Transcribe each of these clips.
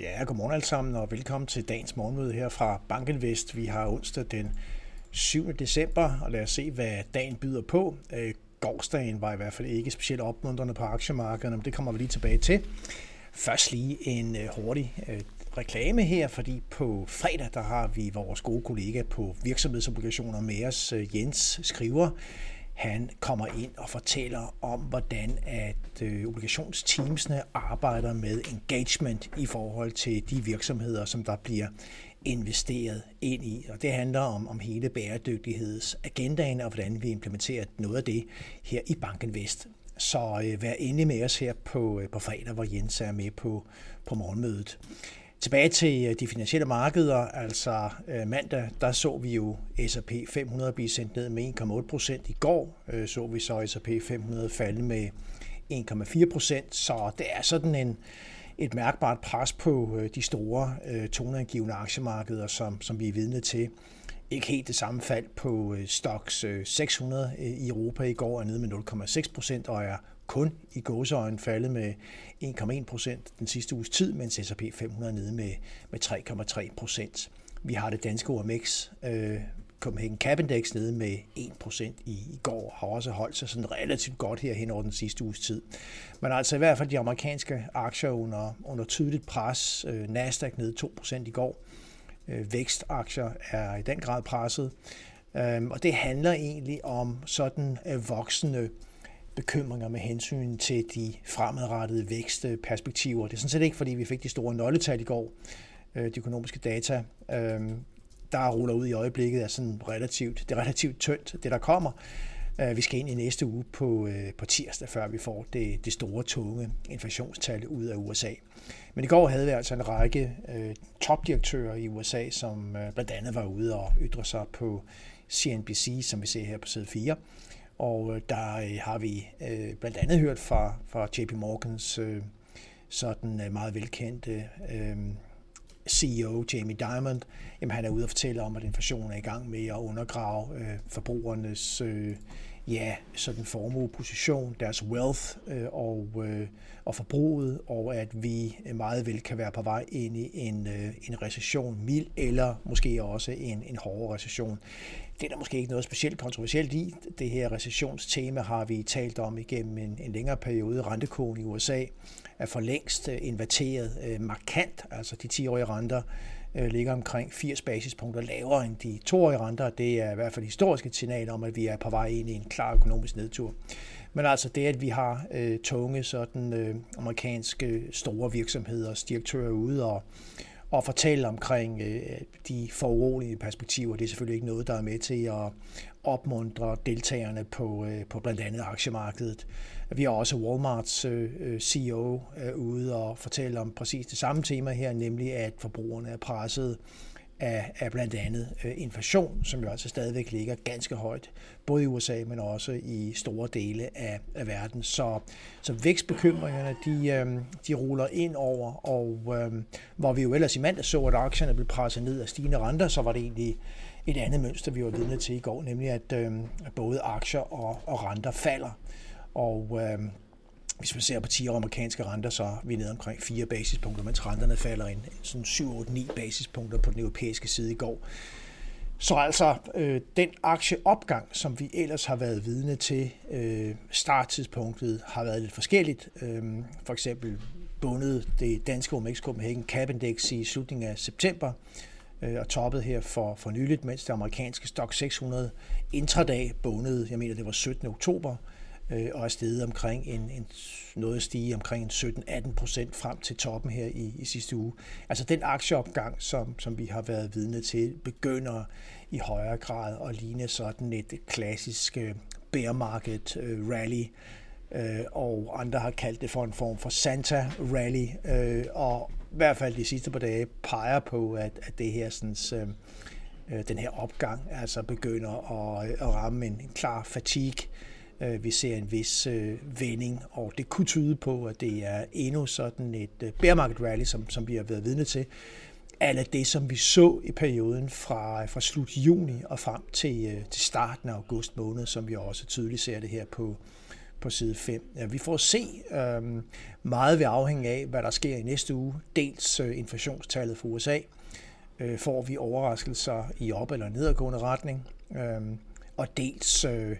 Ja, godmorgen alle sammen, og velkommen til dagens morgenmøde her fra Bankinvest. Vi har onsdag den 7. december, og lad os se, hvad dagen byder på. Øh, Gårdsdagen var i hvert fald ikke specielt opmuntrende på aktiemarkederne, men det kommer vi lige tilbage til. Først lige en øh, hurtig øh, reklame her, fordi på fredag der har vi vores gode kollega på virksomhedsobligationer med os, Jens Skriver. Han kommer ind og fortæller om, hvordan at øh, obligationsteamsene arbejder med engagement i forhold til de virksomheder, som der bliver investeret ind i. Og det handler om, om hele bæredygtighedsagendaen og hvordan vi implementerer noget af det her i Banken Vest. Så øh, vær endelig med os her på, øh, på fredag, hvor Jens er med på, på morgenmødet. Tilbage til øh, de finansielle markeder, altså øh, mandag, der så vi jo S&P 500 blive sendt ned med 1,8 procent. I går øh, så vi så S&P 500 falde med 1,4 procent, så det er sådan en, et mærkbart pres på de store toneangivende aktiemarkeder, som, som vi er vidne til. Ikke helt det samme fald på Stox 600 i Europa i går, er nede med 0,6 procent og er kun i gåseøjen faldet med 1,1 procent den sidste uges tid, mens S&P 500 er nede med, med 3,3 procent. Vi har det danske OMX, øh, Copenhagen Cap Index nede med 1% i, i går, har også holdt sig sådan relativt godt her hen over den sidste uges tid. Men altså i hvert fald de amerikanske aktier under, under tydeligt pres. Øh, Nasdaq nede 2% i går. Øh, vækstaktier er i den grad presset. Øh, og det handler egentlig om sådan øh, voksende bekymringer med hensyn til de fremadrettede vækstperspektiver. Det er sådan set ikke, fordi vi fik de store nøgletal i går, øh, de økonomiske data, øh, der ruller ud i øjeblikket er sådan relativt, det er relativt tyndt, det der kommer. Øh, vi skal ind i næste uge på, på tirsdag, før vi får det, det store, tunge inflationstal ud af USA. Men i går havde vi altså en række øh, topdirektører i USA, som øh, blandt andet var ude og ytre sig på CNBC, som vi ser her på side 4, og øh, der øh, har vi øh, blandt andet hørt fra, fra JP Morgans sådan meget velkendte CEO Jamie Dimon, jamen han er ude og fortælle om, at inflationen er i gang med at undergrave forbrugernes ja, sådan formueposition, deres wealth øh, og, øh, og forbruget, og at vi meget vel kan være på vej ind i en, øh, en recession, mild eller måske også en, en hårdere recession. Det er der måske ikke noget specielt kontroversielt i. Det her recessionstema har vi talt om igennem en, en længere periode. Rentekogen i USA er for længst øh, inverteret øh, markant, altså de 10-årige renter Øh, ligger omkring 80 basispunkter lavere end de toårige renter. Det er i hvert fald historisk et signal om, at vi er på vej ind i en klar økonomisk nedtur. Men altså det, at vi har øh, tunge sådan øh, amerikanske øh, store virksomheder, direktører ude og, og fortælle omkring øh, de foruroligende perspektiver. Det er selvfølgelig ikke noget, der er med til at opmuntre deltagerne på, øh, på blandt andet aktiemarkedet. Vi har også Walmarts øh, øh, CEO ude og fortælle om præcis det samme tema her, nemlig at forbrugerne er presset af, af blandt andet inflation, som jo altså stadigvæk ligger ganske højt, både i USA, men også i store dele af, af verden. Så, så vækstbekymringerne, de, de ruller ind over, og øh, hvor vi jo ellers i mandag så, at aktierne blev presset ned af stigende renter, så var det egentlig et andet mønster, vi var vidne til i går, nemlig at øh, både aktier og, og renter falder. Og øh, hvis man ser på 10 år amerikanske renter, så er vi nede omkring 4 basispunkter, mens renterne falder ind sådan 7-8-9 basispunkter på den europæiske side i går. Så altså øh, den aktieopgang, som vi ellers har været vidne til, øh, starttidspunktet har været lidt forskelligt. Øh, for eksempel bundet det danske OMX Copenhagen Cap Index i slutningen af september Øh, og toppet her for, for nyligt, mens det amerikanske Stock 600 intradag bundede, jeg mener det var 17. oktober, øh, og er steget omkring en, en noget at stige omkring 17-18 procent frem til toppen her i, i sidste uge. Altså den aktieopgang, som, som vi har været vidne til, begynder i højere grad at ligne sådan et klassisk øh, bear market øh, rally, øh, og andre har kaldt det for en form for Santa rally, øh, og hvert fald de sidste par dage peger på, at, at det her sådan, øhm, øh, den her opgang altså begynder at, øh, at ramme en, en klar fatigue Øh, vi ser en vis øh, vending, og det kunne tyde på, at det er endnu sådan et øh, bear market rally, som, som vi har været vidne til. Alt det, som vi så i perioden fra, fra slut juni og frem til, øh, til starten af august måned, som vi også tydeligt ser det her på, på side 5. Ja, vi får se. Øh, meget ved afhænge af, hvad der sker i næste uge. Dels øh, inflationstallet for USA. Øh, får vi overraskelser i op- eller nedadgående retning. Øh, og dels øh,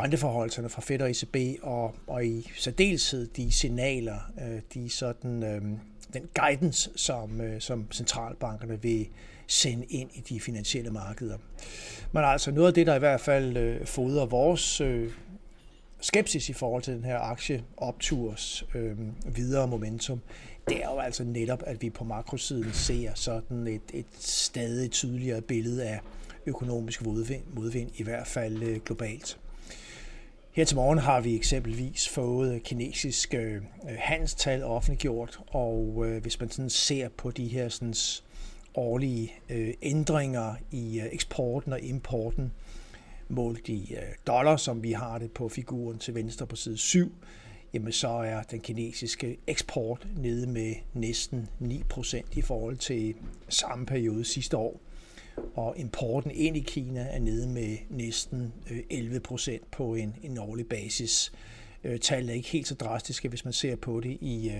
renteforholdene fra Fed og ECB, og, og i særdeleshed de signaler, øh, de sådan, øh, den guidance, som, øh, som centralbankerne vil sende ind i de finansielle markeder. Men altså noget af det, der i hvert fald øh, fodrer vores øh, skepsis i forhold til den her aktieopturs øh, videre momentum, det er jo altså netop, at vi på makrosiden ser sådan et, et stadig tydeligere billede af økonomisk modvind, modvind i hvert fald øh, globalt. Her til morgen har vi eksempelvis fået kinesiske øh, handelstal offentliggjort, og øh, hvis man sådan ser på de her sådan, årlige øh, ændringer i øh, eksporten og importen, målt i øh, dollar, som vi har det på figuren til venstre på side 7, jamen så er den kinesiske eksport nede med næsten 9% i forhold til samme periode sidste år. Og importen ind i Kina er nede med næsten øh, 11% på en, en årlig basis. Øh, Tallet er ikke helt så drastiske, hvis man ser på det i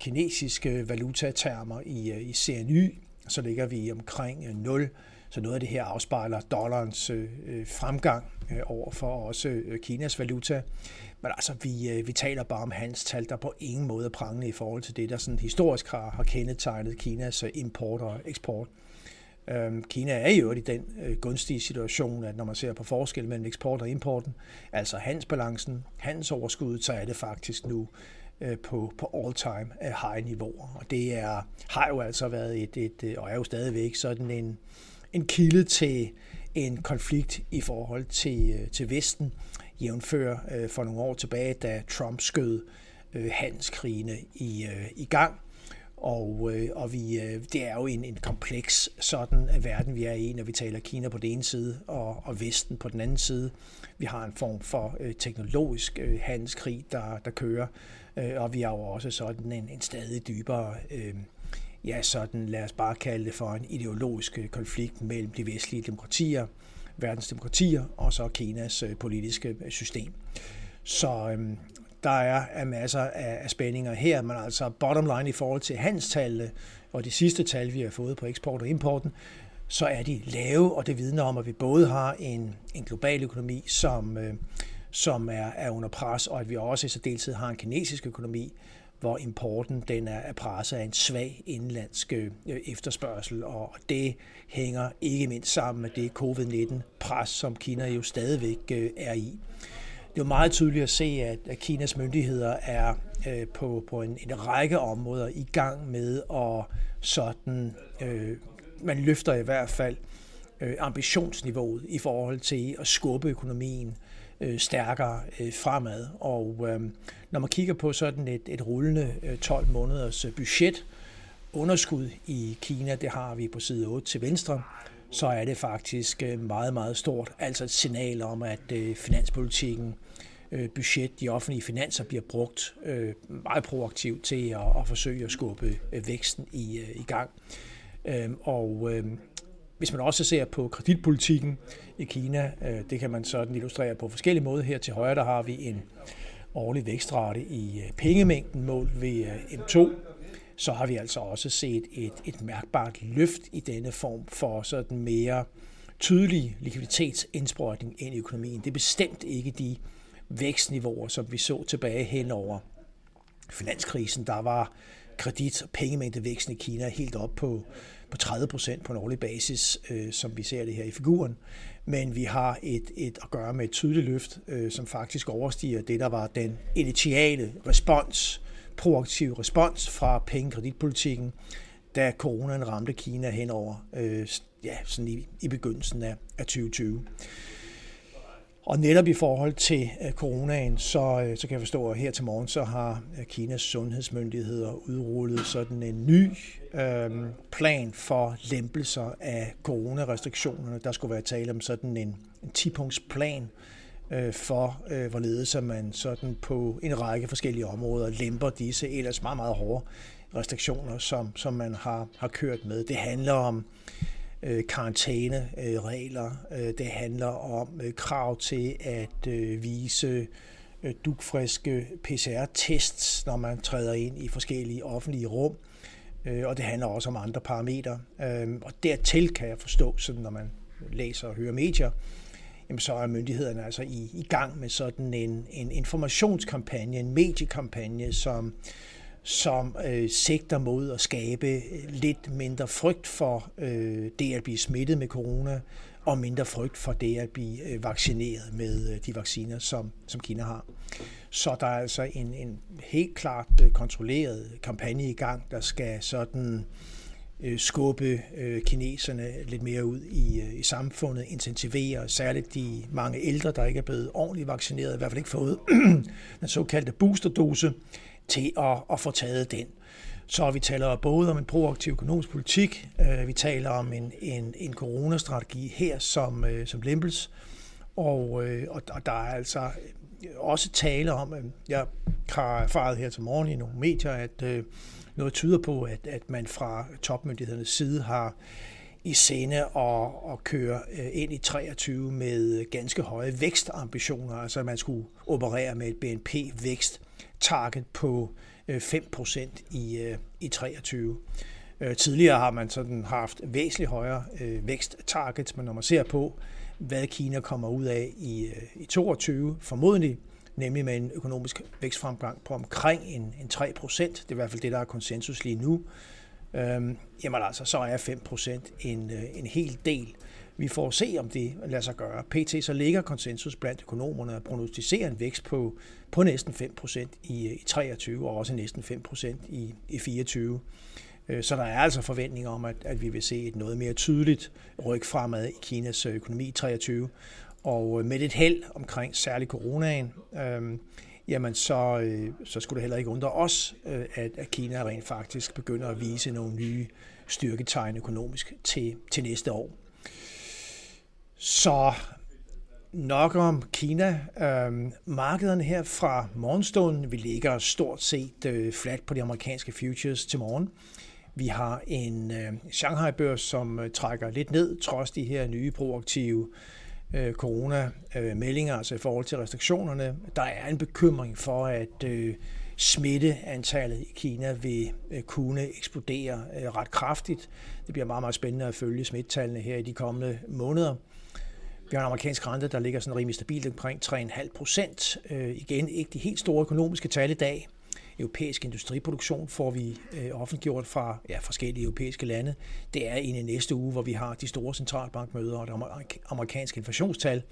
kinesiske valutatermer i, i CNY, så ligger vi omkring 0. Så noget af det her afspejler dollarens øh, øh, fremgang øh, over for også øh, Kinas valuta. Men altså, vi, øh, vi taler bare om handelstal, der på ingen måde er prangende i forhold til det, der sådan historisk har, har kendetegnet Kinas øh, import og eksport. Øhm, Kina er jo i den øh, gunstige situation, at når man ser på forskel mellem eksport og importen, altså handelsbalancen, handelsoverskuddet, så er det faktisk nu på, på all-time high niveauer. Og det er, har jo altså været et, et, og er jo stadigvæk sådan en, en kilde til en konflikt i forhold til, øh, til Vesten, jævnfører øh, for nogle år tilbage, da Trump skød øh, handelskrigene i, i gang. Og, og vi, det er jo en, en kompleks sådan verden, vi er i, når vi taler Kina på den ene side og, og Vesten på den anden side. Vi har en form for teknologisk handelskrig, der, der kører, Øh, og vi har jo også sådan en, en stadig dybere, øh, ja sådan lad os bare kalde det for en ideologisk øh, konflikt mellem de vestlige demokratier, verdens demokratier, og så Kinas øh, politiske øh, system. Så øhm, der er, er masser af, af spændinger her, men altså bottom line i forhold til handelstallene og de sidste tal, vi har fået på eksport og importen, så er de lave, og det vidner om, at vi både har en, en global økonomi, som, øh, som er, er under pres, og at vi også i særdeleshed har en kinesisk økonomi, hvor importen den er, presset af en svag indlandsk øh, efterspørgsel, og det hænger ikke mindst sammen med det covid-19-pres, som Kina jo stadigvæk øh, er i. Det er jo meget tydeligt at se, at, Kinas myndigheder er øh, på, på en, en række områder i gang med at sådan, øh, man løfter i hvert fald øh, ambitionsniveauet i forhold til at skubbe økonomien øh, stærkere øh, fremad. Og øh, når man kigger på sådan et, et rullende øh, 12 måneders øh, budget, underskud i Kina, det har vi på side 8 til venstre, så er det faktisk øh, meget, meget stort. Altså et signal om, at øh, finanspolitikken, øh, budget, de offentlige finanser bliver brugt meget proaktivt til at, at forsøge at skubbe væksten i, i gang. Øhm, og øhm, hvis man også ser på kreditpolitikken i Kina, øh, det kan man sådan illustrere på forskellige måder. Her til højre der har vi en årlig vækstrate i øh, pengemængden målt ved øh, M2. Så har vi altså også set et, et mærkbart løft i denne form for sådan mere tydelig likviditetsindsprøjtning ind i økonomien. Det er bestemt ikke de vækstniveauer, som vi så tilbage hen over finanskrisen. Der var kredit- og pengemængdevæksten i Kina helt op på på 30 procent på en årlig basis, øh, som vi ser det her i figuren. Men vi har et, et at gøre med et tydeligt løft, øh, som faktisk overstiger det, der var den initiale respons, proaktiv respons fra pengekreditpolitikken, da coronaen ramte Kina henover øh, ja, sådan i, i begyndelsen af, af 2020. Og netop i forhold til øh, coronaen, så, øh, så kan jeg forstå, at her til morgen, så har øh, Kinas sundhedsmyndigheder udrullet sådan en ny øh, plan for lempelser af coronarestriktionerne. Der skulle være tale om sådan en, en 10-punkts plan øh, for, øh, hvorledes man sådan på en række forskellige områder lemper disse ellers meget, meget hårde restriktioner, som, som man har, har kørt med. Det handler om Øh, karantæneregler. Øh, øh, det handler om krav til at vise dukfriske dugfriske PCR-tests, når man træder ind i forskellige offentlige rum. Og det handler også om andre parametre. Og dertil kan jeg forstå, sådan når man læser og hører medier, jamen så er myndighederne altså i, i gang med sådan en, en informationskampagne, en mediekampagne, som, som øh, sigter mod at skabe øh, lidt mindre frygt for øh, det at blive smittet med corona, og mindre frygt for det at blive øh, vaccineret med øh, de vacciner, som, som Kina har. Så der er altså en, en helt klart øh, kontrolleret kampagne i gang, der skal sådan øh, skubbe øh, kineserne lidt mere ud i, i samfundet, intensivere særligt de mange ældre, der ikke er blevet ordentligt vaccineret, i hvert fald ikke fået den såkaldte boosterdose, til at, at få taget den. Så vi taler både om en proaktiv økonomisk politik, øh, vi taler om en, en, en coronastrategi her som, øh, som lempels, og, øh, og, og der er altså øh, også tale om, at jeg har erfaret her til morgen i nogle medier, at øh, noget tyder på, at, at man fra topmyndighedernes side har i scene at, at køre øh, ind i 23 med ganske høje vækstambitioner, altså at man skulle operere med et BNP-vækst target på øh, 5% i, øh, i 23. Øh, tidligere har man sådan haft væsentligt højere væksttargets, men når man ser på, hvad Kina kommer ud af i, i 22, formodentlig, nemlig med en økonomisk vækstfremgang på omkring en, en 3 procent. Det er i hvert fald det, der er konsensus lige nu. Øhm, jamen altså, så er 5 procent en, en hel del. Vi får se, om det lader sig gøre. PT så ligger konsensus blandt økonomerne og prognostiserer en vækst på, på næsten 5% i, i 23 og også næsten 5% i, i 24. Øh, så der er altså forventninger om, at, at vi vil se et noget mere tydeligt ryg fremad i Kinas øh, økonomi i 23. Og øh, med et held omkring særlig coronaen, øh, jamen så, øh, så skulle det heller ikke undre os, øh, at, at Kina rent faktisk begynder at vise nogle nye styrketegn økonomisk til, til næste år. Så nok om Kina. Øhm, markederne her fra morgenstunden, vi ligger stort set øh, flat på de amerikanske futures til morgen. Vi har en øh, Shanghai-børs, som øh, trækker lidt ned, trods de her nye proaktive øh, corona-meldinger, altså i forhold til restriktionerne. Der er en bekymring for, at øh, smitteantallet i Kina vil øh, kunne eksplodere øh, ret kraftigt. Det bliver meget, meget spændende at følge smittetallene her i de kommende måneder. Vi har en amerikansk rente, der ligger sådan rimelig stabilt omkring 3,5 procent. Øh, igen, ikke de helt store økonomiske tal i dag. Europæisk industriproduktion får vi øh, offentliggjort fra ja, forskellige europæiske lande. Det er en i næste uge, hvor vi har de store centralbankmøder og det amerikanske inflationstal,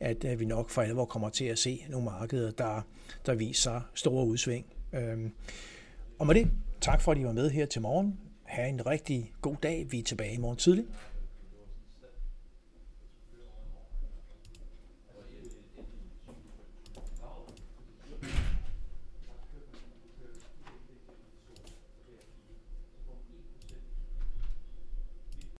at øh, vi nok for alvor kommer til at se nogle markeder, der, der viser store udsving. Øhm, og med det, tak for at I var med her til morgen. Ha' en rigtig god dag. Vi er tilbage i morgen tidlig.